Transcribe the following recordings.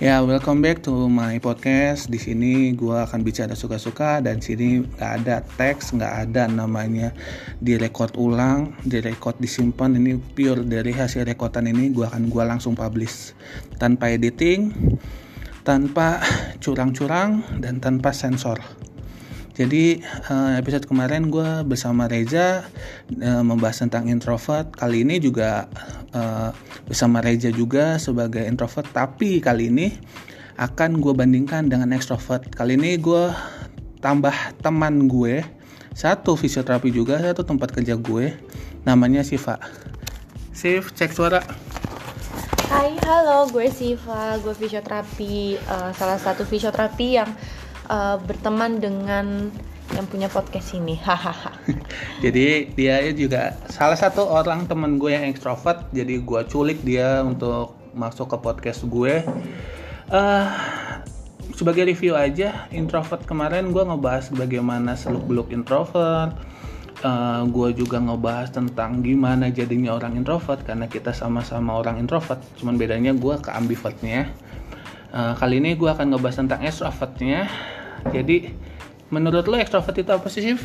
Ya, welcome back to my podcast. Di sini gue akan bicara suka-suka dan sini nggak ada teks, nggak ada namanya direkod ulang, direkod disimpan. Ini pure dari hasil rekodan ini gue akan gue langsung publish tanpa editing, tanpa curang-curang dan tanpa sensor. Jadi eh, episode kemarin gue bersama Reza eh, membahas tentang introvert. Kali ini juga uh, bersama Reza juga sebagai introvert. Tapi kali ini akan gue bandingkan dengan extrovert. Kali ini gue tambah teman gue satu fisioterapi juga satu tempat kerja gue. Namanya Siva. Sif cek suara. Hai, halo, gue Siva, gue fisioterapi, uh, salah satu fisioterapi yang uh, berteman dengan yang punya podcast ini. Hahaha. Jadi dia juga salah satu orang temen gue yang ekstrovert jadi gue culik dia untuk masuk ke podcast gue. Uh, sebagai review aja introvert kemarin gue ngebahas bagaimana seluk beluk introvert. Uh, gue juga ngebahas tentang gimana jadinya orang introvert karena kita sama-sama orang introvert. Cuman bedanya gue ke ambivertnya. Uh, kali ini gue akan ngebahas tentang extrovertnya jadi Menurut lo ekstrovert itu apa sih, Sif?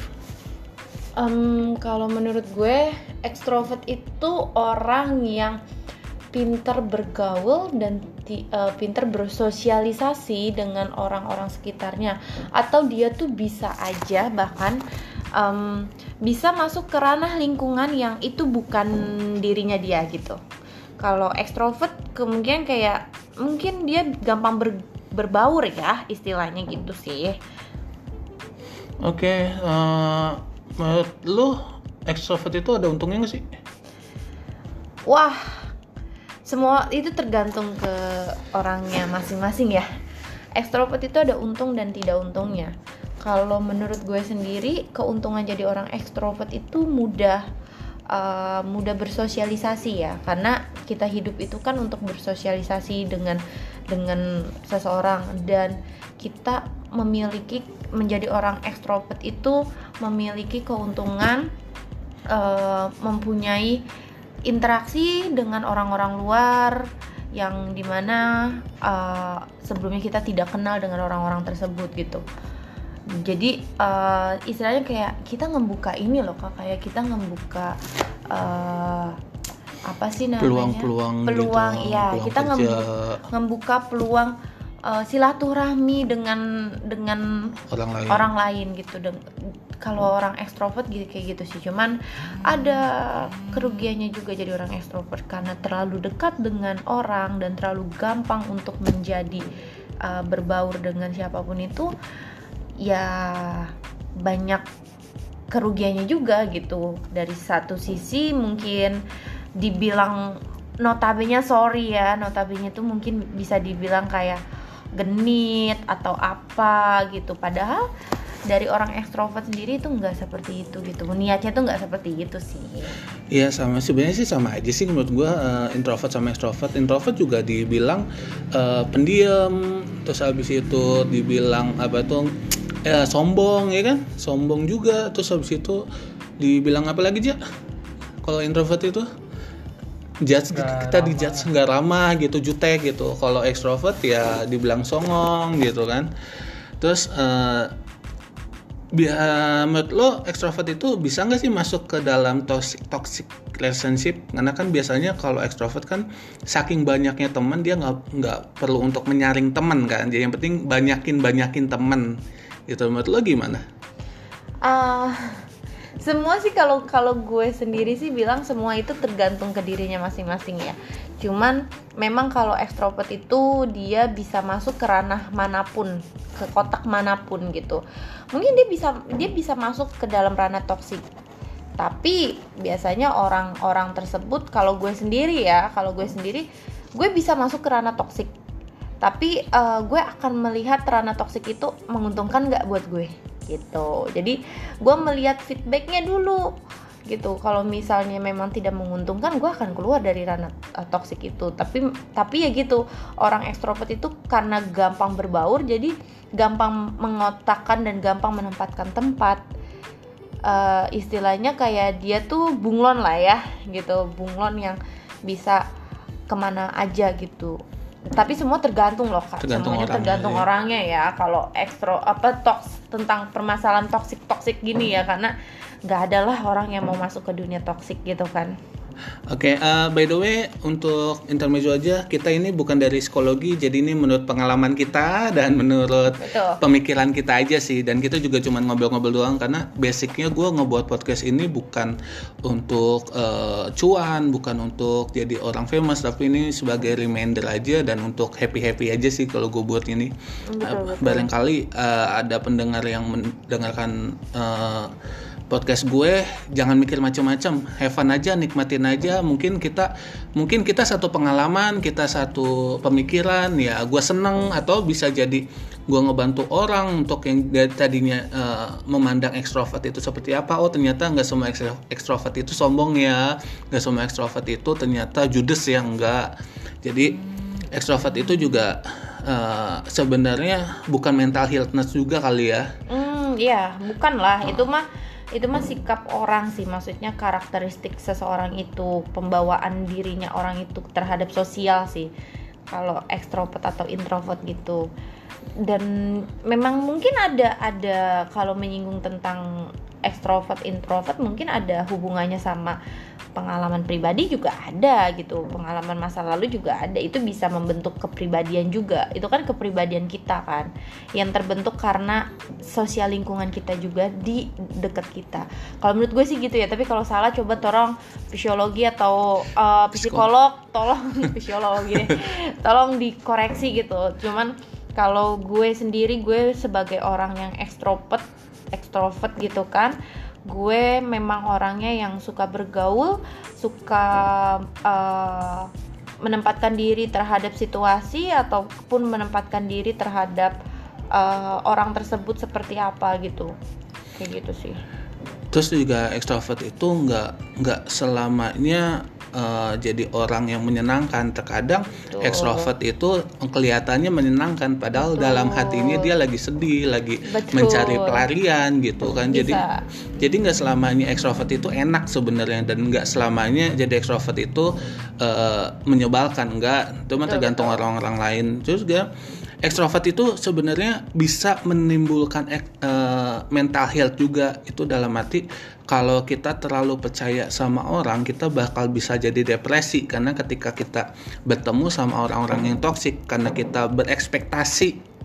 Um, kalau menurut gue, ekstrovert itu orang yang pinter bergaul dan uh, pinter bersosialisasi dengan orang-orang sekitarnya atau dia tuh bisa aja bahkan um, bisa masuk ke ranah lingkungan yang itu bukan dirinya dia gitu kalau ekstrovert kemudian kayak mungkin dia gampang ber, berbaur ya istilahnya gitu sih Oke, okay, uh, eh, menurut lu extrovert itu ada untungnya gak sih? Wah, semua itu tergantung ke orangnya masing-masing ya. Extrovert itu ada untung dan tidak untungnya. Kalau menurut gue sendiri, keuntungan jadi orang extrovert itu mudah uh, mudah bersosialisasi ya, karena kita hidup itu kan untuk bersosialisasi dengan dengan seseorang dan kita memiliki menjadi orang ekstrovert itu memiliki keuntungan uh, mempunyai interaksi dengan orang-orang luar yang di mana uh, sebelumnya kita tidak kenal dengan orang-orang tersebut gitu. Jadi uh, istilahnya kayak kita ngebuka ini loh kak. Kayak kita ngebuka uh, apa sih namanya? Peluang-peluang peluang gitu, ya peluang kita kerja. ngebuka peluang uh, silaturahmi dengan dengan orang lain, orang lain gitu. Kalau orang ekstrovert gitu kayak gitu sih. Cuman ada kerugiannya juga jadi orang ekstrovert. Karena terlalu dekat dengan orang dan terlalu gampang untuk menjadi uh, berbaur dengan siapa pun itu ya banyak kerugiannya juga gitu. Dari satu sisi mungkin dibilang notabene sorry ya notabene itu mungkin bisa dibilang kayak genit atau apa gitu. Padahal dari orang ekstrovert sendiri itu nggak seperti itu gitu. Niatnya tuh nggak seperti itu sih. Iya sama. Sebenarnya sih sama aja sih menurut gue uh, introvert sama ekstrovert introvert juga dibilang uh, pendiam terus habis itu dibilang apa tuh ya sombong ya kan? Sombong juga. Terus habis itu dibilang apa lagi aja kalau introvert itu judge gak kita dijudge nggak ramah gitu jutek gitu. Kalau ekstrovert ya dibilang songong gitu kan. Terus uh, menurut lo ekstrovert itu bisa nggak sih masuk ke dalam toxic toxic relationship? Karena kan biasanya kalau ekstrovert kan saking banyaknya teman dia nggak nggak perlu untuk menyaring teman kan. Jadi yang penting banyakin banyakin teman. Gitu. Menurut lo gimana? Uh, semua sih kalau kalau gue sendiri sih bilang semua itu tergantung ke dirinya masing-masing ya. Cuman memang kalau ekstrovert itu dia bisa masuk ke ranah mana pun ke kotak mana pun gitu. Mungkin dia bisa dia bisa masuk ke dalam ranah toksik tapi biasanya orang-orang tersebut kalau gue sendiri ya kalau gue sendiri gue bisa masuk ke ranah toksik tapi uh, gue akan melihat ranah toksik itu menguntungkan nggak buat gue gitu. Jadi gue melihat feedbacknya dulu gitu. Kalau misalnya memang tidak menguntungkan gue akan keluar dari ranah uh, toksik itu. Tapi tapi ya gitu orang ekstrovert itu karena gampang berbaur jadi gampang mengotakkan dan gampang menempatkan tempat. Uh, istilahnya kayak dia tuh bunglon lah ya gitu. Bunglon yang bisa ke mana aja gitu tapi semua tergantung loh kak. Tergantung semuanya orangnya, tergantung iya. orangnya ya. Kalau ekstro apa toks tentang permasalahan toksik toksik gini ya. Karena nggak ada lah orang yang mau masuk ke dunia toksik gitu kan Oke, eh, by the way untuk intermezzo aja kita ini bukan dari psikologi, jadi ini menurut pengalaman kita dan menurut Betul. pemikiran kita aja sih. Dan kita juga cuma ngobrol-ngobrol doang karena basicnya gue ngebuat podcast ini bukan untuk eh, cuan, bukan untuk jadi orang famous, tapi ini sebagai reminder aja dan untuk happy happy aja sih kalau gue buat ini. Betul, betul. barangkali eh, ada pendengar yang mendengarkan eh, podcast gue jangan mikir macam-macam. Have fun aja nikmatin aja. Mungkin kita mungkin kita satu pengalaman kita satu pemikiran. Ya gue seneng atau bisa jadi gue ngebantu orang untuk yang tadinya eh, memandang ekstrovert itu seperti apa. Oh ternyata nggak semua ekstro- ekstrovert itu sombong ya. Nggak semua ekstrovert itu ternyata judes ya enggak jadi ekstrovert itu juga eh, sebenarnya bukan mental healthness juga kali ya. Hmm, iya, bukan lah. Itu mah itu mah sikap orang sih, maksudnya karakteristik seseorang itu, pembawaan dirinya orang itu terhadap sosial sih. Kalau ekstrovert atau introvert gitu. Dan memang mungkin ada ada kalau menyinggung tentang ekstrovert introvert mungkin ada hubungannya sama pengalaman pribadi juga ada gitu. Pengalaman masa lalu juga ada. Itu bisa membentuk kepribadian juga. Itu kan kepribadian kita kan. Yang terbentuk karena sosial lingkungan kita juga di dekat kita. Kalau menurut gue sih gitu ya. Tapi kalau salah coba tolong fisiologi atau uh, psikolog. tolong fisiologi deh. Tolong dikoreksi gitu. Cuman kalau gue sendiri gue sebagai orang yang ekstrovert ekstrovert gitu kan gue memang orangnya yang suka bergaul suka eh, menempatkan diri terhadap situasi ataupun menempatkan diri terhadap eh, orang tersebut seperti apa gitu. Kayak gitu sih. Terus juga ekstrovert itu nggak nggak selamanya eh, jadi orang yang menyenangkan. Terkadang Betul. ekstrovert itu kelihatannya menyenangkan, padahal Betul. dalam hatinya dia lagi sedih, lagi Betul. mencari pelarian gitu kan. Jadi Bisa. jadi nggak selamanya ekstrovert itu enak sebenarnya dan nggak selamanya jadi ekstrovert itu eh, menyebalkan. Enggak, mah Betul, tergantung orang-orang lain. Terus juga ekstrovert itu sebenarnya bisa menimbulkan ek- eh, mental health juga. Itu dalam arti kalau kita terlalu percaya sama orang kita bakal bisa jadi depresi. Karena ketika kita bertemu sama orang-orang yang toksik karena kita berekspektasi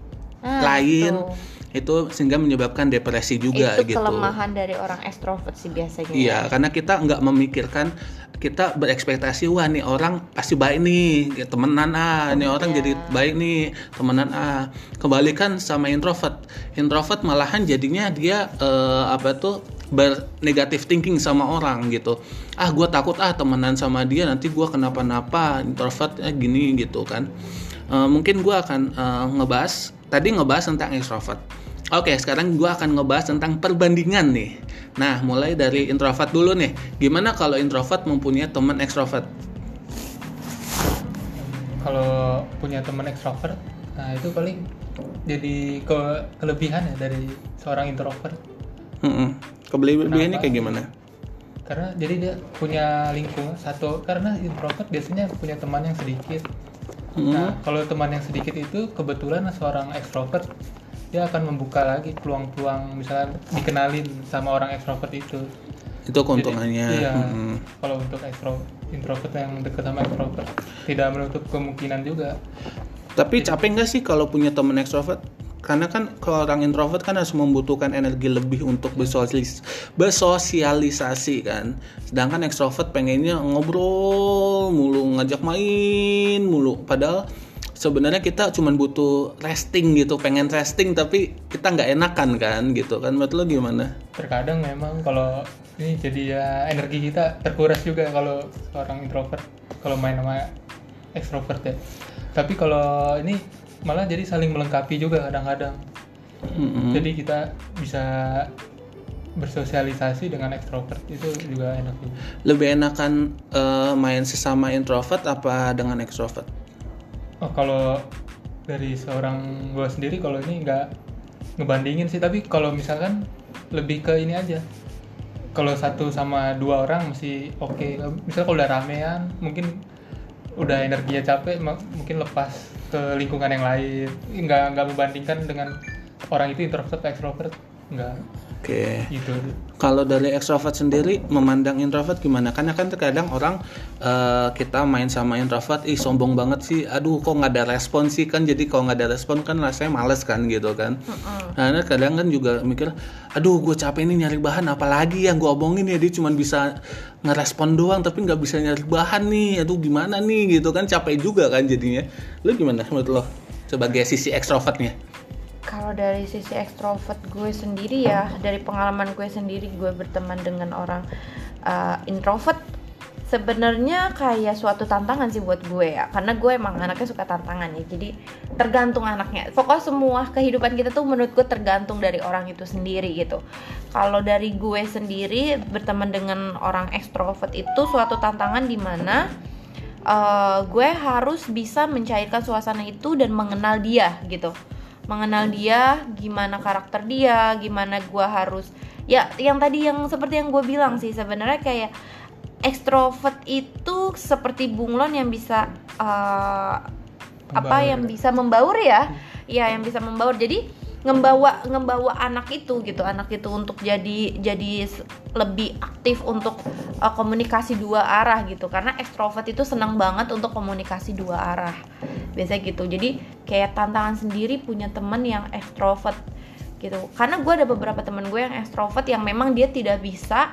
Nah, lain itu. itu sehingga menyebabkan depresi juga itu gitu. kelemahan dari orang ekstrovert sih biasanya. Iya, karena kita nggak memikirkan kita berekspektasi wah nih orang pasti baik nih, ya, temenan ah, nih orang Iya. jadi baik nih, temenan ah. Kebalikan sama introvert, introvert malahan jadinya dia eh, apa tuh bernegatif thinking sama orang gitu. Ah, gue takut ah temenan sama dia nanti gue kenapa-napa. Introvert eh, gini gitu kan. Eh, mungkin gue akan eh, ngebahas tadi ngebahas tentang extrovert. Oke, sekarang gue akan ngebahas tentang perbandingan nih. Nah, mulai dari introvert dulu nih. Gimana kalau introvert mempunyai teman ekstrovert? kalau punya teman ekstrovert nah itu paling jadi ke kelebihan ya dari seorang introvert Mm-mm. Kelebihannya kayak gimana? karena jadi dia punya lingkungan satu karena introvert biasanya punya teman yang sedikit Mm-mm. nah kalau teman yang sedikit itu kebetulan seorang ekstrovert dia akan membuka lagi peluang-peluang misalnya dikenalin sama orang ekstrovert itu Itu keuntungannya. Jadi, iya Mm-mm. kalau untuk ekstro introvert yang dekat sama ekstrovert tidak menutup kemungkinan juga Tapi capek nggak sih kalau punya teman ekstrovert? Karena kan kalau orang introvert kan harus membutuhkan energi lebih untuk bersosialis bersosialisasi kan. Sedangkan ekstrovert pengennya ngobrol mulu, ngajak main mulu. Padahal sebenarnya kita cuma butuh resting gitu, pengen resting tapi kita nggak enakan kan gitu kan. Menurut lo gimana? terkadang memang kalau ini jadi ya energi kita terkuras juga kalau seorang introvert kalau main sama ekstrovert ya tapi kalau ini malah jadi saling melengkapi juga kadang-kadang Mm-mm. jadi kita bisa bersosialisasi dengan ekstrovert itu juga enak juga Lebih enakan eh, main sesama introvert apa dengan ekstrovert? Oh kalau dari seorang gue sendiri kalau ini nggak ngebandingin sih. Tapi kalau misalkan lebih ke ini aja. Kalau satu sama dua orang masih oke. Misal kalau udah ramean mungkin udah energinya capek mungkin lepas ke lingkungan yang lain. Nggak nggak membandingkan dengan orang itu introvert atau extrovert. Nggak Oke. gitu Kalau dari extrovert sendiri memandang introvert gimana? Karena kan terkadang orang eh, kita main sama introvert, ih sombong banget sih. Aduh kok nggak ada respon sih kan? Jadi kalau nggak ada respon kan rasanya males kan gitu kan? Nah kadang kan juga mikir, aduh gue capek nih nyari bahan, apalagi yang gue omongin ya dia cuma bisa ngerespon doang tapi nggak bisa nyari bahan nih. Aduh gimana nih gitu kan? Capek juga kan jadinya. Lu gimana menurut lo sebagai sisi extrovertnya? Kalau dari sisi ekstrovert gue sendiri ya, dari pengalaman gue sendiri gue berteman dengan orang uh, introvert sebenarnya kayak suatu tantangan sih buat gue ya. Karena gue emang anaknya suka tantangan ya jadi tergantung anaknya. Pokoknya semua kehidupan kita tuh menurut gue tergantung dari orang itu sendiri gitu. Kalau dari gue sendiri berteman dengan orang ekstrovert itu suatu tantangan di mana uh, gue harus bisa mencairkan suasana itu dan mengenal dia gitu mengenal dia gimana karakter dia gimana gue harus ya yang tadi yang seperti yang gue bilang sih sebenarnya kayak ekstrovert itu seperti bunglon yang bisa uh, apa yang bisa membaur ya. Ya yang bisa membaur. Jadi ngembawa ngembawa anak itu gitu. Anak itu untuk jadi jadi lebih aktif untuk uh, komunikasi dua arah gitu. Karena ekstrovert itu senang banget untuk komunikasi dua arah. Biasa gitu. Jadi kayak tantangan sendiri punya temen yang ekstrovert gitu. Karena gue ada beberapa temen gue yang ekstrovert yang memang dia tidak bisa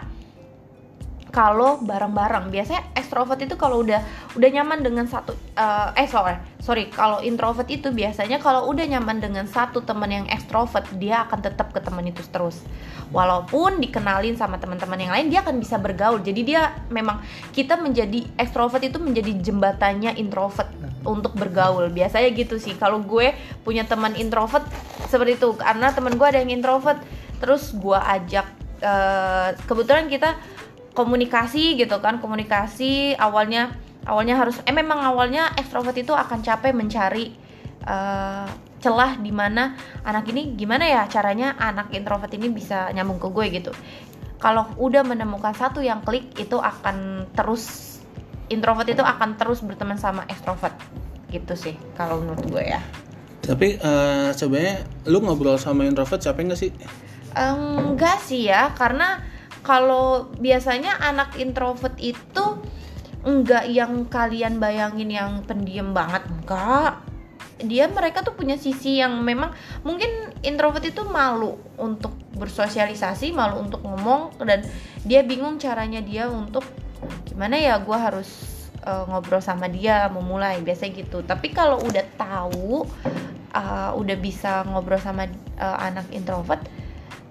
kalau bareng-bareng. Biasanya ekstrovert itu kalau udah udah nyaman dengan satu eh, eh sorry sorry kalau introvert itu biasanya kalau udah nyaman dengan satu teman yang ekstrovert dia akan tetap ke teman itu terus. Walaupun dikenalin sama teman-teman yang lain dia akan bisa bergaul. Jadi dia memang kita menjadi ekstrovert itu menjadi jembatannya introvert untuk bergaul. Biasanya gitu sih. Kalau gue punya teman introvert seperti itu. Karena teman gue ada yang introvert. Terus gue ajak eh, kebetulan kita komunikasi gitu kan komunikasi awalnya awalnya harus eh memang awalnya ekstrovert itu akan capek mencari eh, celah di mana anak ini gimana ya caranya anak introvert ini bisa nyambung ke gue gitu. Kalau udah menemukan satu yang klik itu akan terus introvert itu akan terus berteman sama ekstrovert. Gitu sih kalau menurut gue ya. Tapi eh, sebenarnya lu ngobrol sama introvert capek nggak sih? Enggak sih ya, karena kalau biasanya anak introvert itu enggak yang kalian bayangin yang pendiam banget, enggak. Dia mereka tuh punya sisi yang memang mungkin introvert itu malu untuk bersosialisasi, malu untuk ngomong dan dia bingung caranya dia untuk gimana ya gue harus eh, ngobrol sama dia memulai biasanya gitu. Tapi kalau udah tahu uh, udah bisa ngobrol sama uh, anak introvert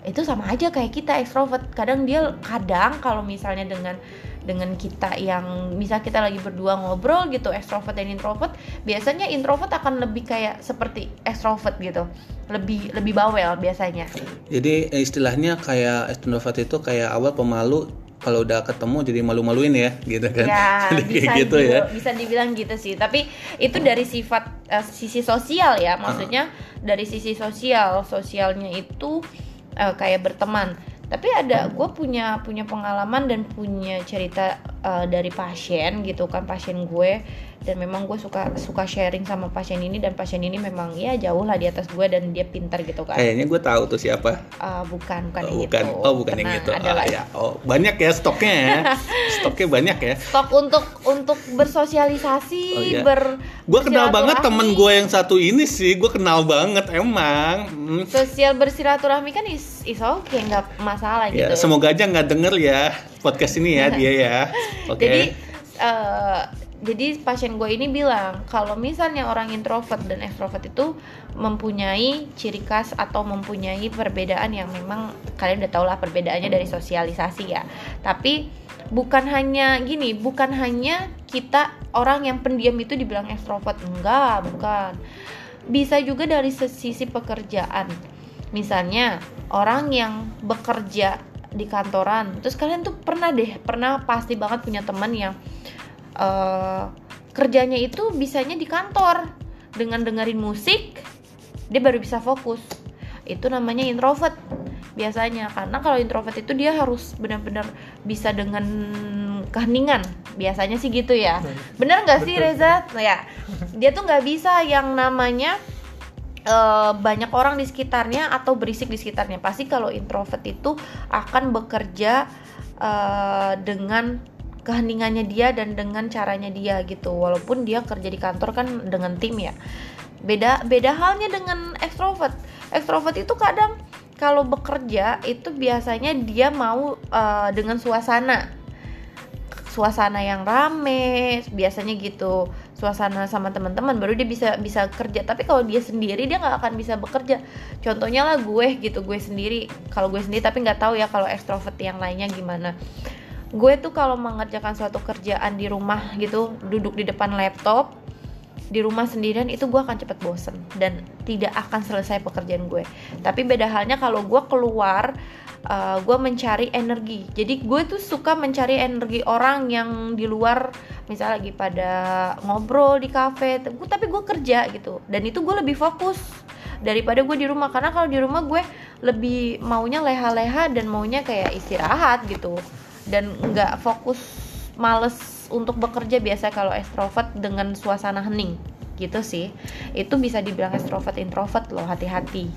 itu sama aja kayak kita ekstrovert kadang dia kadang kalau misalnya dengan dengan kita yang misal kita lagi berdua ngobrol gitu ekstrovert dan introvert biasanya introvert akan lebih kayak seperti ekstrovert gitu. Lebih lebih bawel biasanya. Jadi eh, istilahnya kayak introvert itu kayak awal pemalu kalau udah ketemu jadi malu-maluin ya gitu kan. ya Jadi bisa kayak gitu ya. bisa dibilang gitu sih. Tapi itu dari sifat eh, sisi sosial ya. Maksudnya dari sisi sosial sosialnya itu eh, kayak berteman. Tapi ada gue punya punya pengalaman dan punya cerita eh, dari pasien gitu kan pasien gue dan memang gue suka suka sharing sama pasien ini dan pasien ini memang ya jauh lah di atas gue dan dia pintar gitu kan Kayaknya gue tahu tuh siapa. Eh, bukan bukan Oh, yang bukan. itu Oh, bukan yang Tenang, itu. ada Ah, lagi. ya. Oh, banyak ya stoknya ya. stoknya banyak ya. stok untuk untuk bersosialisasi Oh, iya. ber Gue kenal banget temen gue yang satu ini sih. Gue kenal banget emang. Hmm. sosial bersilaturahmi kan is is oke nggak masalah Ya, gitu semoga aja nggak denger ya podcast ini ya dia ya. Oke. jadi eh, jadi pasien gue ini bilang kalau misalnya orang introvert dan ekstrovert itu mempunyai ciri khas atau mempunyai perbedaan yang memang kalian udah tau lah perbedaannya dari sosialisasi ya. Tapi bukan hanya gini bukan hanya kita orang yang pendiam itu dibilang ekstrovert enggak bukan. Bisa juga dari sisi pekerjaan. Misalnya orang yang bekerja di kantoran terus kalian tuh pernah deh pernah pasti banget punya teman yang eh, kerjanya itu bisanya di kantor. Dengan dengerin musik dia baru bisa fokus. Itu namanya introvert biasanya. Karena kalau introvert itu dia harus benar-benar bisa dengan keheningan. Biasanya sih gitu ya. Bener nggak sih Reza? Nah, ya. Dia tuh nggak bisa yang namanya eh, banyak orang di sekitarnya atau berisik di sekitarnya. Pasti kalau introvert itu akan bekerja eh, dengan keheningannya dia dan dengan caranya dia gitu. Walaupun dia kerja di kantor kan dengan tim ya. Beda beda halnya dengan ekstrovert. Ekstrovert itu kadang kalau bekerja itu biasanya dia mau eh, dengan suasana. Suasana yang rame biasanya gitu. Suasana sama teman-teman baru dia bisa bisa kerja. Tapi kalau dia sendiri dia nggak akan bisa bekerja. Contohnya lah gue gitu gue sendiri. Kalau gue sendiri tapi nggak tahu ya kalau ekstrovert yang lainnya gimana gue tuh kalau mengerjakan suatu kerjaan di rumah gitu duduk di depan laptop di rumah sendirian itu gue akan cepet bosen dan tidak akan selesai pekerjaan gue. Tapi beda halnya kalau gue keluar uh, gue mencari energi. Jadi gue tuh suka mencari energi orang yang di luar misalnya lagi pada ngobrol di kafe tapi gue kerja gitu. Dan itu gue lebih fokus daripada gue di rumah. Karena kalau di rumah gue lebih maunya leha-leha dan maunya kayak istirahat gitu dan nggak fokus males untuk bekerja biasa kalau ekstrovert dengan suasana hening gitu sih itu bisa dibilang ekstrovert introvert loh hati-hati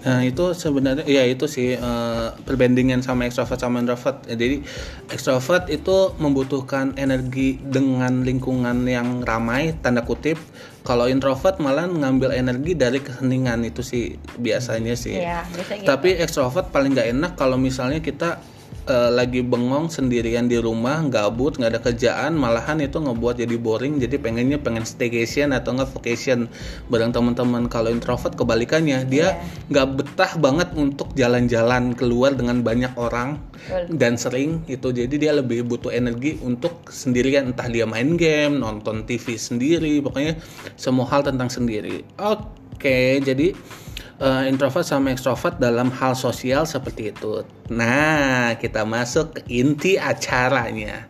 Nah itu sebenarnya ya itu sih eh, perbandingan sama extrovert sama introvert. Ya, Jadi extrovert itu membutuhkan energi dengan lingkungan yang ramai tanda kutip. Kalau introvert malah mengambil energi dari keheningan itu sih biasanya sih. ya biasanya gitu. Tapi extrovert paling nggak enak kalau misalnya kita eh, lagi bengong sendirian di rumah, gabut, nggak ada kerjaan, malahan itu ngebuat jadi boring. Jadi pengennya pengen staycation atau nggak vacation bareng teman-teman. Kalau introvert kebalikannya, dia nggak betah banget untuk jalan-jalan keluar dengan banyak orang Betul. dan sering itu. Jadi dia lebih butuh energi untuk sendirian, entah dia main game, nonton TV sendiri, pokoknya semua hal tentang sendiri. Oke, jadi eh, introvert sama extrovert dalam hal sosial seperti itu. Nah, kita masuk ke inti acaranya.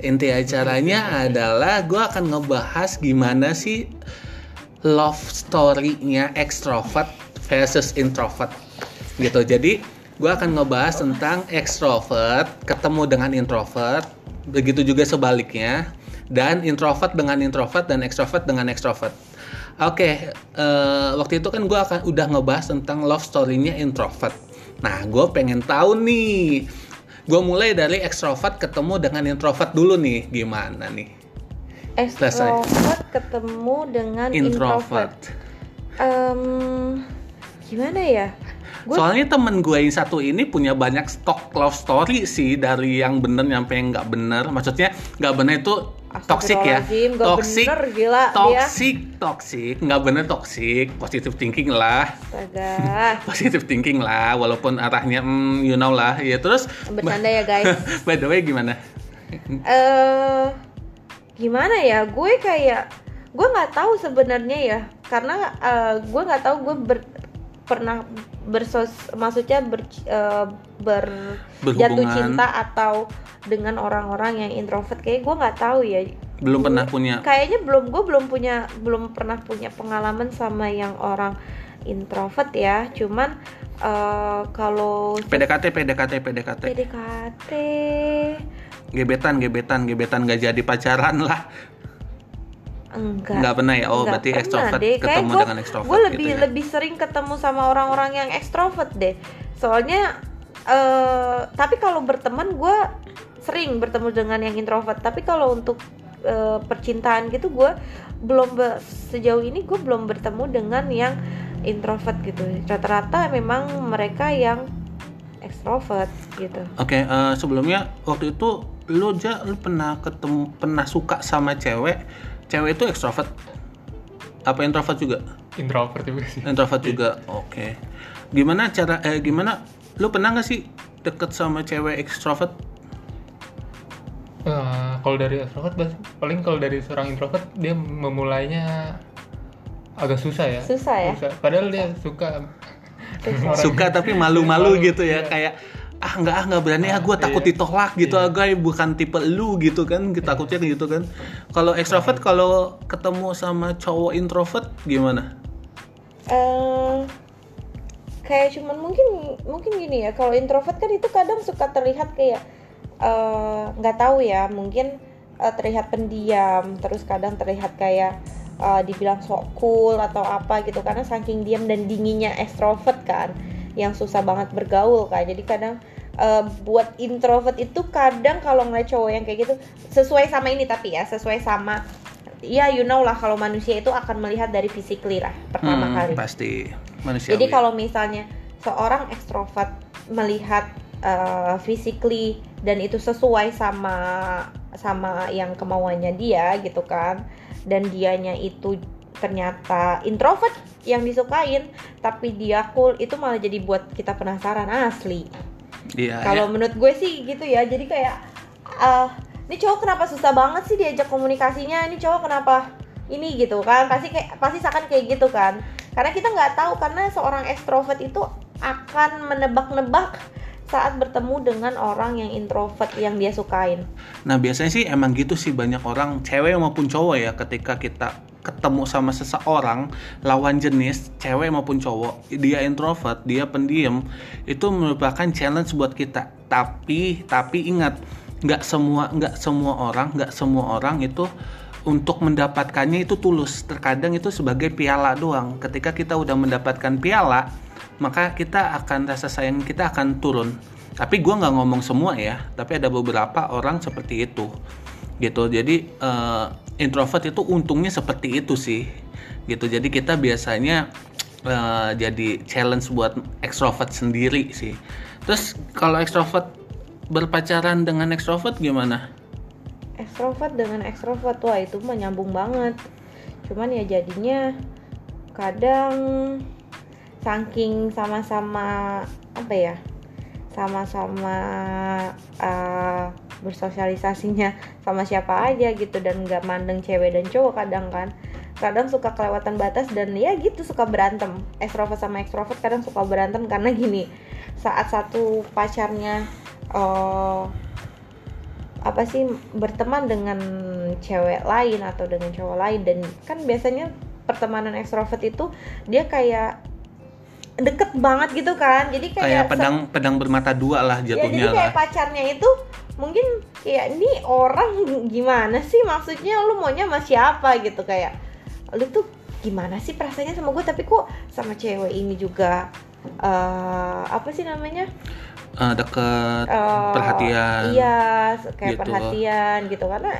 Inti acaranya adalah gue akan ngebahas gimana sih love story-nya extrovert versus introvert gitu. Jadi gue akan ngebahas tentang extrovert ketemu dengan introvert, begitu juga sebaliknya, dan introvert dengan introvert dan extrovert dengan extrovert. Oke, eh, waktu itu kan gue akan udah ngebahas tentang love story-nya introvert. Nah, gue pengen tahu nih, gue mulai dari extrovert ketemu dengan introvert dulu nih, gimana nih? extrovert ketemu dengan introvert, Introvert. Em, gimana ya gue Soalnya temen gue yang satu ini punya banyak stok love story sih dari yang bener sampai yang nggak bener. Maksudnya nggak bener itu toxic ya. Bener, gila toxic, toxic, nggak bener toxic, positive thinking lah, positive thinking lah. Walaupun arahnya, hmm, you know lah. Ya terus, bercanda ya guys. By the way gimana? eh gimana ya? Gue kayak gue nggak tahu sebenarnya ya. Karena eh, gue nggak tahu gue ber- pernah bersos maksudnya ber, eh, ber- jatuh cinta atau dengan orang-orang yang introvert kayak gue nggak tahu ya. Belum pernah punya. kayaknya belum gue belum punya belum pernah punya pengalaman sama yang orang introvert ya. Cuman eh, kalau PDKT, PDKT, PDKT, PDKT gebetan, gebetan, gebetan nggak jadi pacaran lah. Enggak Nggak pernah ya? Oh, Nggak berarti extrovert deh. Kayak ketemu gua- dengan extrovert Gue gitu lebih ya? lebih sering ketemu sama orang-orang yang ekstrovert deh. Soalnya eh tapi kalau berteman gue sering bertemu dengan yang introvert. Tapi kalau untuk eh, percintaan gitu gue belum be- sejauh ini gue belum bertemu dengan yang introvert gitu. Rata-rata memang mereka yang ekstrovert gitu. Oke, eh, sebelumnya waktu itu lu aja lu pernah ketemu pernah suka sama cewek, cewek itu ekstrovert apa introvert juga? introvert juga sih Introvert juga. Oke. Gimana cara eh gimana lu pernah nggak sih deket sama cewek ekstrovert? Eh, kalau dari extrovert bas- paling kalau dari seorang introvert dia memulainya agak susah ya Susah ya? padahal dia suka Suka tapi malu-malu Malu, gitu ya, iya. kayak ah nggak ah nggak berani ah gue takut iya. ditolak gitu Iya. ah guys bukan tipe lu gitu kan kita takutnya gitu kan kalau ekstrovert kalau ketemu sama cowok introvert gimana eh kayak cuman mungkin mungkin gini ya kalau introvert kan itu kadang suka terlihat kayak eh, nggak tahu ya mungkin eh, terlihat pendiam terus kadang terlihat kayak eh, dibilang sok cool atau apa gitu karena saking diam dan dinginnya extrovert kan yang susah banget bergaul kan jadi kadang eh, buat introvert itu kadang kalau ngeliat cowok yang kayak gitu sesuai sama ini tapi ya sesuai sama ya you know lah kalau manusia itu akan melihat dari physically lah pertama Hmm, kali. pasti. Manusia jadi kalau misalnya seorang ekstrovert melihat uh, physically dan itu sesuai sama sama yang kemauannya dia gitu kan dan dianya itu ternyata introvert yang disukain tapi dia cool itu malah jadi buat kita penasaran asli. Iya kalau ya. menurut gue sih gitu ya jadi kayak ah ini cowok kenapa susah banget sih diajak komunikasinya? Ini cowok kenapa ini gitu kan? Pasti kayak pasti seakan kayak gitu kan. Karena kita nggak tahu karena seorang ekstrovert itu akan menebak-nebak saat bertemu dengan orang yang introvert yang dia sukain. Nah biasanya sih emang gitu sih banyak orang cewek maupun cowok ya ketika kita ketemu sama seseorang lawan jenis cewek maupun cowok dia introvert dia pendiam itu merupakan challenge buat kita. Tapi tapi ingat nggak semua nggak semua orang nggak semua orang itu untuk mendapatkannya itu tulus. Terkadang itu sebagai piala doang. Ketika kita udah mendapatkan piala maka kita akan rasa sayang kita akan turun. Tapi gua nggak ngomong semua ya tapi ada beberapa orang seperti itu. Gitu. Jadi eh, introvert itu untungnya seperti itu sih gitu. Jadi kita biasanya eh, jadi challenge buat extrovert sendiri sih. Terus kalau extrovert berpacaran dengan extrovert gimana? Ekstrovert dengan ekstrovert wah itu mah nyambung banget. Cuman ya jadinya kadang saking sama-sama apa ya sama-sama uh, bersosialisasinya sama siapa aja gitu dan nggak mandeng cewek dan cowok kadang kan. Kadang suka kelewatan batas dan ya gitu suka berantem. Ekstrovert sama ekstrovert kadang suka berantem karena gini saat satu pacarnya uh, apa sih berteman dengan cewek lain atau dengan cowok lain dan kan biasanya pertemanan ekstrovert itu dia kayak deket banget gitu kan. Jadi kayak, kayak pedang pedang bermata dua lah ya jadi jatuhnya lah. kayak pacarnya itu mungkin kayak ini orang gimana sih? Maksudnya lu maunya sama siapa? Gitu kayak lu tuh gimana sih perasaannya sama gue tapi kok sama cewek ini juga eh apa sih namanya? Eh, deket Eh, perhatian iya kayak gitu. perhatian gitu. Karena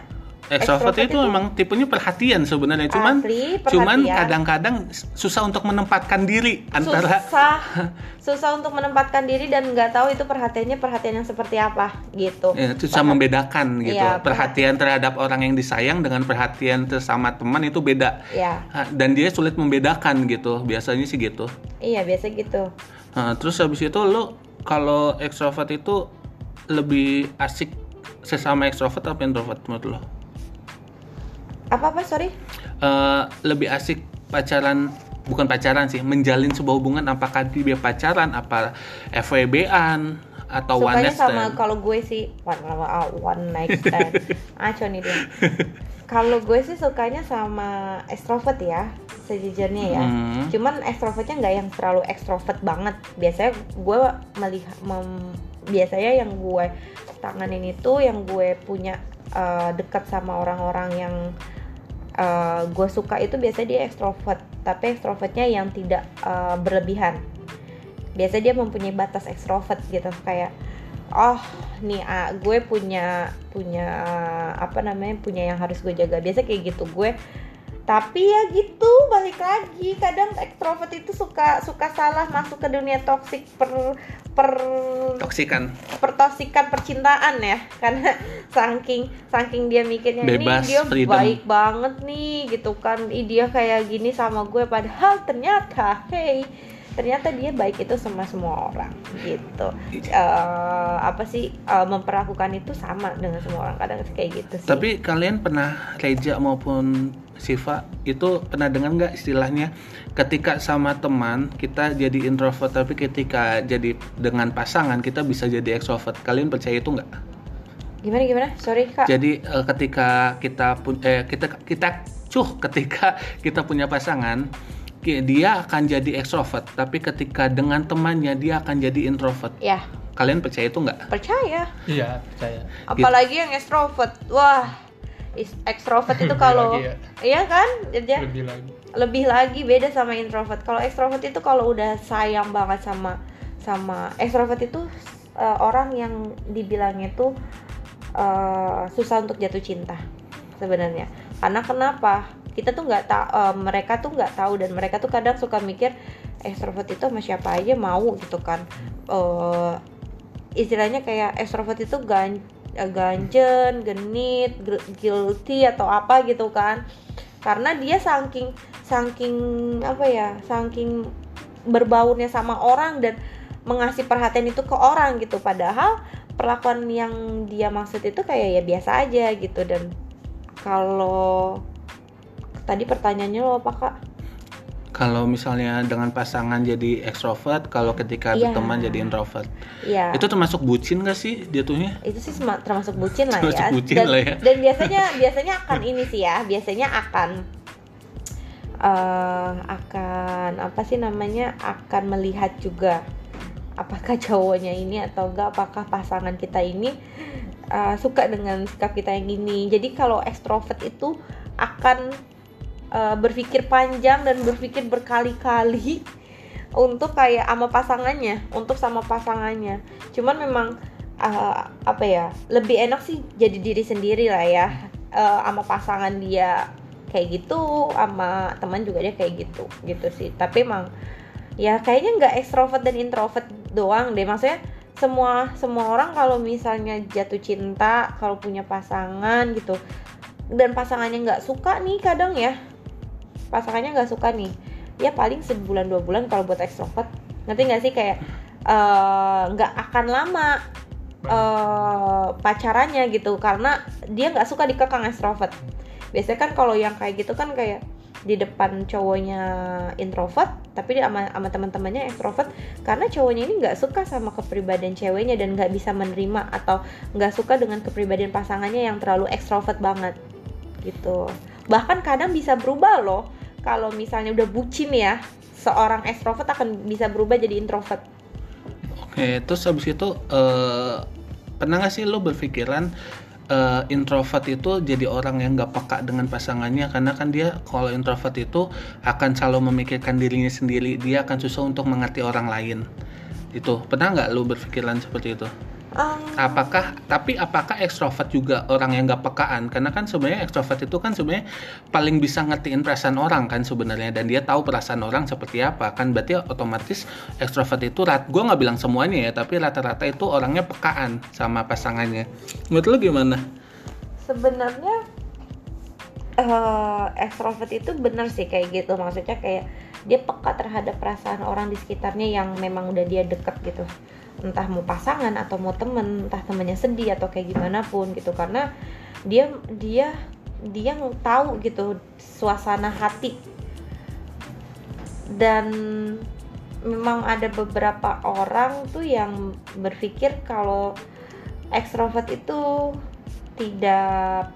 Extrovert Extrovert itu itu- memang tipenya perhatian sebenarnya, cuman Asli, cuman perhatian. kadang-kadang susah untuk menempatkan diri antara susah susah untuk menempatkan diri dan nggak tahu itu perhatiannya perhatian yang seperti apa gitu ya, susah membedakan gitu. Iya, perhatian terhadap orang yang disayang dengan perhatian sesama teman itu beda. ya Dan dia sulit membedakan gitu. Biasanya sih gitu. iya biasa gitu Nah, terus habis itu lo kalau extrovert itu lebih asik sesama extrovert apa introvert menurut lo? Apa apa sorry? Eh, lebih asik pacaran bukan pacaran sih menjalin sebuah hubungan apakah dia pacaran apa FWB-an atau one sukanya night sama stand? kalau gue sih one, one night stand. Aco nih dia. Kalau gue sih sukanya sama extrovert ya sejujurnya ya. Hmm. cuman ekstrovertnya nggak yang terlalu ekstrovert banget. Biasanya gue melihat mem- biasanya yang gue tanganin itu yang gue punya eh, dekat sama orang-orang yang eh, gue suka itu biasanya dia ekstrovert tapi ekstrovertnya yang tidak eh, berlebihan. Biasanya dia mempunyai batas ekstrovert gitu kayak oh nih ah, gue punya punya apa namanya punya yang harus gue jaga. Biasa kayak gitu gue tapi ya gitu balik lagi. Kadang ekstrovert itu suka suka salah masuk ke dunia toksik per per toksikan pertosikan percintaan ya. Karena saking saking dia mikirnya Bebas, nih dia freedom." baik banget nih gitu kan. Ih, dia kayak gini sama gue padahal ternyata hey ternyata dia baik itu sama semua orang gitu. Eh, apa sih eh, memperlakukan itu sama dengan semua orang. Kadang kayak gitu sih. Tapi kalian pernah Reja maupun Siva itu pernah dengar nggak istilahnya? Ketika sama teman kita jadi introvert tapi ketika jadi dengan pasangan kita bisa jadi extrovert. Kalian percaya itu nggak? Gimana gimana? Sorry kak. Jadi eh, ketika kita pun eh, kita kita cuh ketika kita punya pasangan dia akan jadi ekstrovert tapi ketika dengan temannya dia akan jadi introvert. ya. Kalian percaya itu nggak? percaya. Iya, percaya. apalagi yang extrovert. Wah Is- Extrovert itu kalau ya. iya kan dia lebih lagi lebih lagi beda sama introvert. Kalau extrovert itu kalau udah sayang banget sama sama extrovert itu eh, orang yang dibilangnya tuh eh, susah untuk jatuh cinta sebenarnya. Karena kenapa? Kita tuh nggak tahu mereka tuh nggak tahu dan mereka tuh kadang suka mikir extrovert itu sama siapa aja mau gitu kan. Eh, istilahnya kayak extrovert itu gan eh, ganjen, genit, guilty atau apa gitu kan. Karena dia saking saking apa ya saking berbaurnya sama orang dan mengasih perhatian itu ke orang gitu. Padahal perlakuan yang dia maksud itu kayak ya biasa aja gitu. Dan kalau tadi pertanyaannya lo apa kak Kalau misalnya dengan pasangan jadi ekstrovert, kalau ketika Iya. berteman jadi introvert. ya Itu termasuk bucin gak sih jatuhnya? itu sih termasuk bucin lah Termasuk ya. bucin dan, lah ya. dan biasanya biasanya akan ini sih ya, biasanya akan eh akan apa sih namanya akan melihat juga apakah cowoknya ini atau enggak apakah pasangan kita ini eh, suka dengan sikap kita yang ini. Jadi kalau ekstrovert itu akan eh, berpikir panjang dan berpikir berkali-kali untuk kayak sama pasangannya, untuk sama pasangannya. Cuman memang eh, apa ya lebih enak sih jadi diri sendiri lah ya Eh, sama pasangan dia kayak gitu sama teman juga dia kayak gitu gitu sih tapi emang ya kayaknya nggak ekstrovert dan introvert doang deh maksudnya semua semua orang kalau misalnya jatuh cinta kalau punya pasangan gitu dan pasangannya nggak suka nih kadang ya pasangannya nggak suka nih. Ya paling sebulan dua bulan kalau buat ekstrovert. Ngerti nggak sih? Kayak eh, nggak akan lama eh, pacarannya gitu. Karena dia nggak suka dikekang ekstrovert. Biasanya kan kalau yang kayak gitu kan kayak di depan cowoknya introvert tapi dia sama, sama teman-temannya ekstrovert. Karena cowoknya ini nggak suka sama kepribadian ceweknya dan nggak bisa menerima atau nggak suka dengan kepribadian pasangannya yang terlalu ekstrovert banget. Gitu. Bahkan kadang bisa berubah loh kalau misalnya udah bucin ya seorang ekstrovert akan bisa berubah jadi introvert Oke, terus habis itu eh, pernah nggak sih lo berpikiran eh, introvert itu jadi orang yang nggak peka dengan pasangannya karena kan dia kalau introvert itu akan selalu memikirkan dirinya sendiri, dia akan susah untuk mengerti orang lain. Itu pernah nggak lo berpikiran seperti itu? Ah, Apakah tapi apakah ekstrovert juga orang yang nggak pekaan? Karena kan sebenarnya ekstrovert itu kan sebenarnya paling bisa ngertiin perasaan orang kan sebenarnya dan dia tahu perasaan orang seperti apa kan berarti otomatis ekstrovert itu rat gue nggak bilang semuanya ya tapi rata-rata itu orangnya pekaan sama pasangannya. Menurut lu gimana? sebenarnya eh ekstrovert itu bener sih kayak gitu maksudnya kayak dia peka terhadap perasaan orang di sekitarnya yang memang udah dia deket gitu entah mau pasangan atau mau temen entah temennya sedih atau kayak gimana pun gitu. Karena dia dia dia tahu gitu suasana hati. Dan memang ada beberapa orang tuh yang berpikir kalau ekstrovert itu tidak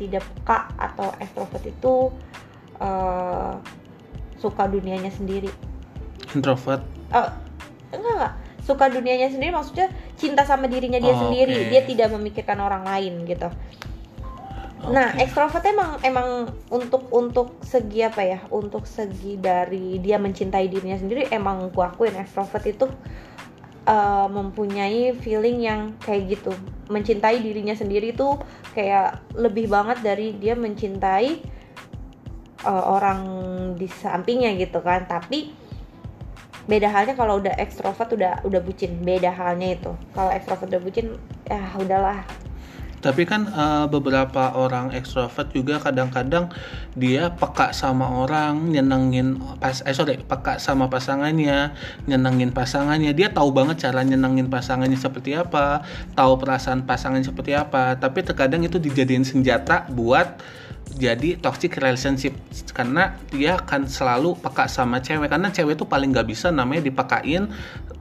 tidak peka atau ekstrovert itu eh, suka dunianya sendiri. Introvert. Eh, enggak enggak suka dunianya sendiri maksudnya cinta sama dirinya dia Oh, sendiri oke. dia tidak memikirkan orang lain gitu nah Oke. ekstrovert emang emang untuk untuk segi apa ya untuk segi dari dia mencintai dirinya sendiri emang gua akuin ekstrovert itu eh, mempunyai feeling yang kayak gitu mencintai dirinya sendiri itu kayak lebih banget dari dia mencintai eh, orang di sampingnya gitu kan tapi beda halnya kalau udah ekstrovert udah udah bucin beda halnya itu kalau ekstrovert udah bucin ya udahlah Tapi kan eh, beberapa orang ekstrovert juga kadang-kadang dia peka sama orang, nyenengin pas eh sorry, peka sama pasangannya, nyenengin pasangannya. Dia tahu banget cara nyenengin pasangannya seperti apa, tahu perasaan pasangannya seperti apa. Tapi terkadang itu dijadiin senjata buat jadi toxic relationship. Karena dia akan selalu peka sama cewek. Karena cewek itu paling nggak bisa namanya dipekain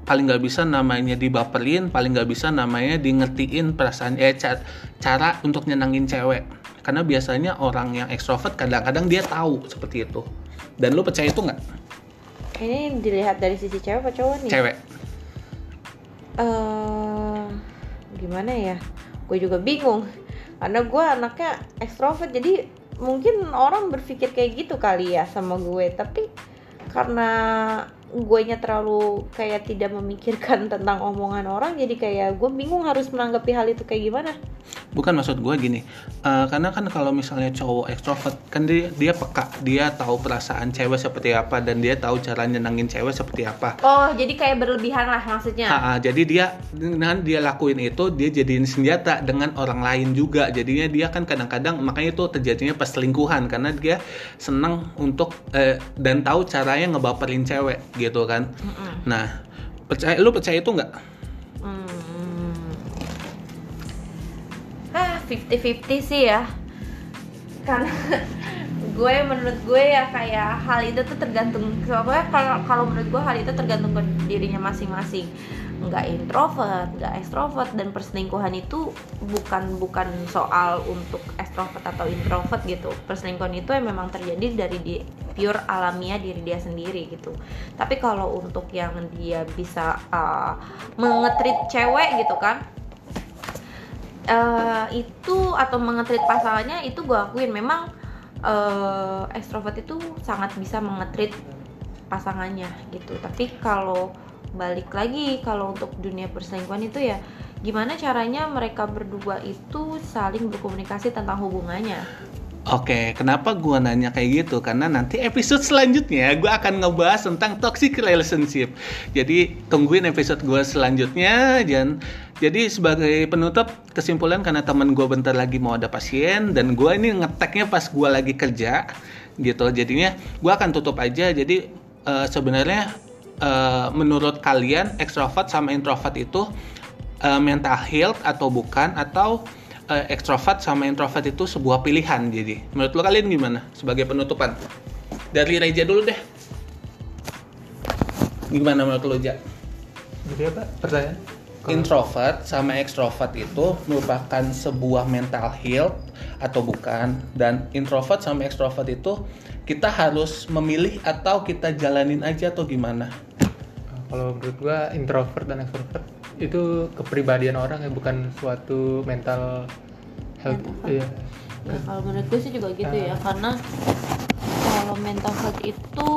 paling nggak bisa namanya dibaperin paling nggak bisa namanya di ngertiin perasaan eh ca- cara untuk nyenangin cewek. Karena biasanya orang yang ekstrovert kadang-kadang dia tahu seperti itu. Dan lu percaya itu nggak? Ini dilihat dari sisi cewek apa cowok nih? Cewek. Eh gimana ya? Gue juga bingung. Karena gue anaknya ekstrovert jadi mungkin orang berpikir kayak gitu kali ya sama gue. Tapi karena gue nya terlalu kayak tidak memikirkan tentang omongan orang jadi kayak gue bingung harus menanggapi hal itu kayak gimana. Bukan maksud gue gini eh, karena kan kalau misalnya cowok ekstrovert kan dia dia peka dia tahu perasaan cewek seperti apa dan dia tahu cara nyenengin cewek seperti apa. Oh jadi kayak berlebihan lah maksudnya? Ah, ah, jadi dia dengan dia lakuin itu dia jadiin senjata dengan orang lain juga. Jadinya dia kan kadang-kadang makanya itu terjadinya perselingkuhan karena dia senang untuk eh, dan tahu caranya ngebaperin cewek gitu kan nah percaya lu percaya itu nggak Hmm. Ah, 50-50 sih ya. Karena gue menurut gue ya kayak hal itu tuh tergantung soalnya kalau kalau menurut gue hal itu tergantung ke dirinya masing-masing nggak introvert nggak ekstrovert dan perselingkuhan itu bukan bukan soal untuk ekstrovert atau introvert gitu. Perselingkuhan itu yang memang terjadi dari di pure alamiah diri dia sendiri gitu. Tapi kalau untuk yang dia bisa uh, mengetrit cewek gitu kan eh, itu atau mengetrit pasangannya itu gue akuin. Memang eh, ekstrovert itu sangat bisa mengetrit pasangannya gitu. Tapi kalau balik lagi kalau untuk dunia perselingkuhan itu ya gimana caranya mereka berdua itu saling berkomunikasi tentang hubungannya Oke, kenapa gua nanya kayak gitu? Karena nanti episode selanjutnya gua akan ngebahas tentang toxic relationship. Jadi tungguin episode gua selanjutnya dan jadi sebagai penutup kesimpulan karena teman gua bentar lagi mau ada pasien dan gua ini ngeteknya pas gua lagi kerja gitu. Jadinya gua akan tutup aja. Jadi eh, sebenarnya eh, menurut kalian ekstrovert sama introvert itu eh, mental health atau bukan? Atau eh, ekstrovert sama introvert itu sebuah pilihan jadi? Menurut lo kalian gimana? Sebagai penutupan. Dari Reja dulu deh. Gimana menurut lo Ja? Jadi apa? Pertanyaan? Kalau- introvert sama ekstrovert itu merupakan sebuah mental health atau bukan? Dan introvert sama ekstrovert itu kita harus memilih atau kita jalanin aja atau gimana Kalau menurut gua introvert dan extrovert itu kepribadian orang ya bukan suatu mental health. Mental Iya. ya kalau menurut gue sih juga gitu ya karena kalau mental health itu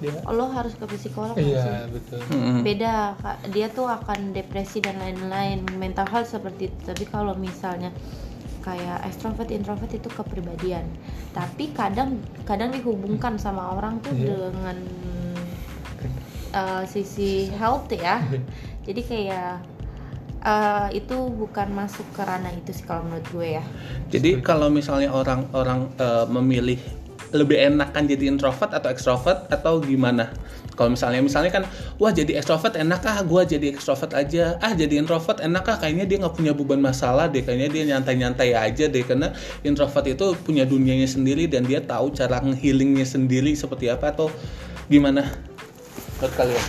Dia lo harus ke psikolog nggak sih? Iya, betul. Mm-mm. beda Kak. dia tuh akan depresi dan lain-lain mental health seperti itu tapi kalau misalnya kayak extrovert introvert itu kepribadian tapi kadang kadang dihubungkan sama orang tuh Iya. dengan uh, sisi health ya jadi kayak uh, itu bukan masuk ke ranah itu sih kalau menurut gue ya Jadi kalau misalnya orang-orang eh, memilih lebih enakan jadi introvert atau extrovert atau gimana? Kalau misalnya misalnya kan, wah jadi extrovert enak ah, gua jadi extrovert aja. Ah jadi introvert enak ah, kayaknya dia nggak punya beban masalah deh, kayaknya dia nyantai-nyantai aja deh. Karena introvert itu punya dunianya sendiri dan dia tahu cara healingnya sendiri seperti apa atau gimana? Menurut kalian?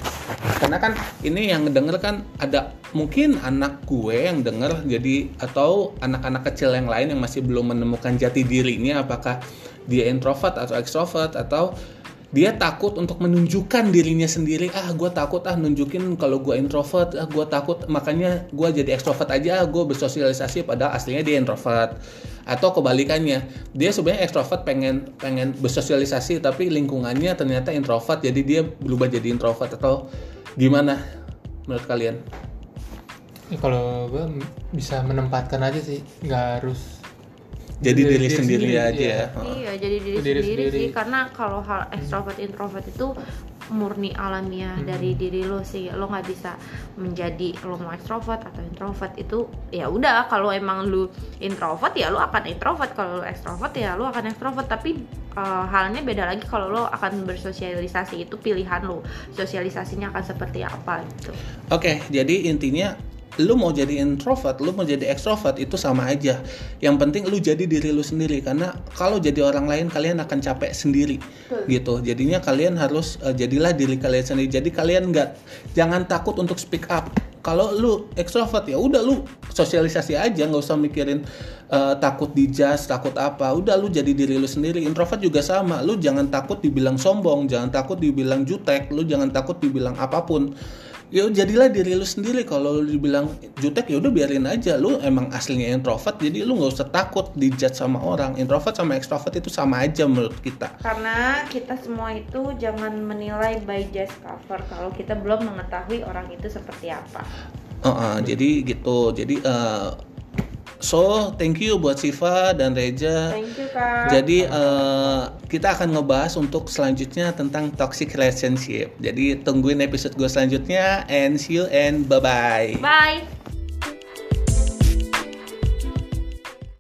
Karena kan ini yang denger kan ada mungkin anak gue yang denger jadi atau anak-anak kecil yang lain yang masih belum menemukan jati dirinya apakah dia introvert atau extrovert atau dia takut untuk menunjukkan dirinya sendiri. Ah gue takut ah nunjukin kalau gue introvert. Ah gue takut makanya gue jadi extrovert aja. Ah gue bersosialisasi padahal aslinya dia introvert. Atau kebalikannya dia sebenarnya extrovert pengen pengen bersosialisasi tapi lingkungannya ternyata introvert. Jadi dia berubah jadi introvert atau gimana menurut kalian? Ya, kalau gua m- bisa menempatkan aja sih, nggak harus jadi Diri- diri diri sendiri sendiri, aja iya. ya Iya, jadi diri, Diri sendiri, sendiri. sih karena kalau hal extrovert introvert itu murni alamiah dari diri lo sih. Lo nggak bisa menjadi lo mau extrovert atau introvert itu ya udah kalau emang lu introvert ya lo akan introvert, kalau lo extrovert ya lo akan extrovert tapi eh, halnya beda lagi kalau lo akan bersosialisasi itu pilihan lo. Sosialisasinya akan seperti apa gitu. Oke, jadi intinya lu mau jadi introvert, lu mau jadi extrovert itu sama aja. Yang penting lu jadi diri lu sendiri karena kalau jadi orang lain kalian akan capek sendiri gitu. Jadinya kalian harus eh, jadilah diri kalian sendiri. Jadi kalian nggak jangan takut untuk speak up. Kalau lu extrovert ya udah lu sosialisasi aja, nggak usah mikirin eh, takut dijudge, takut apa. Udah lu jadi diri lu sendiri. Introvert juga sama. Lu jangan takut dibilang sombong, jangan takut dibilang jutek, lu jangan takut dibilang apa pun ya jadilah diri lu sendiri. Kalau lu dibilang jutek ya udah biarin aja. Lu emang aslinya introvert jadi lu nggak usah takut dijudge sama orang. Introvert sama extrovert itu sama aja menurut kita. Karena kita semua itu jangan menilai by just cover. Kalau kita belum mengetahui orang itu seperti apa. Uh, uh, jadi gitu. Jadi uh, so thank you buat Siva dan Reja thank you kak Jadi uh, kita akan ngebahas untuk selanjutnya tentang toxic relationship. Jadi tungguin episode gue selanjutnya and see you and bye bye. bye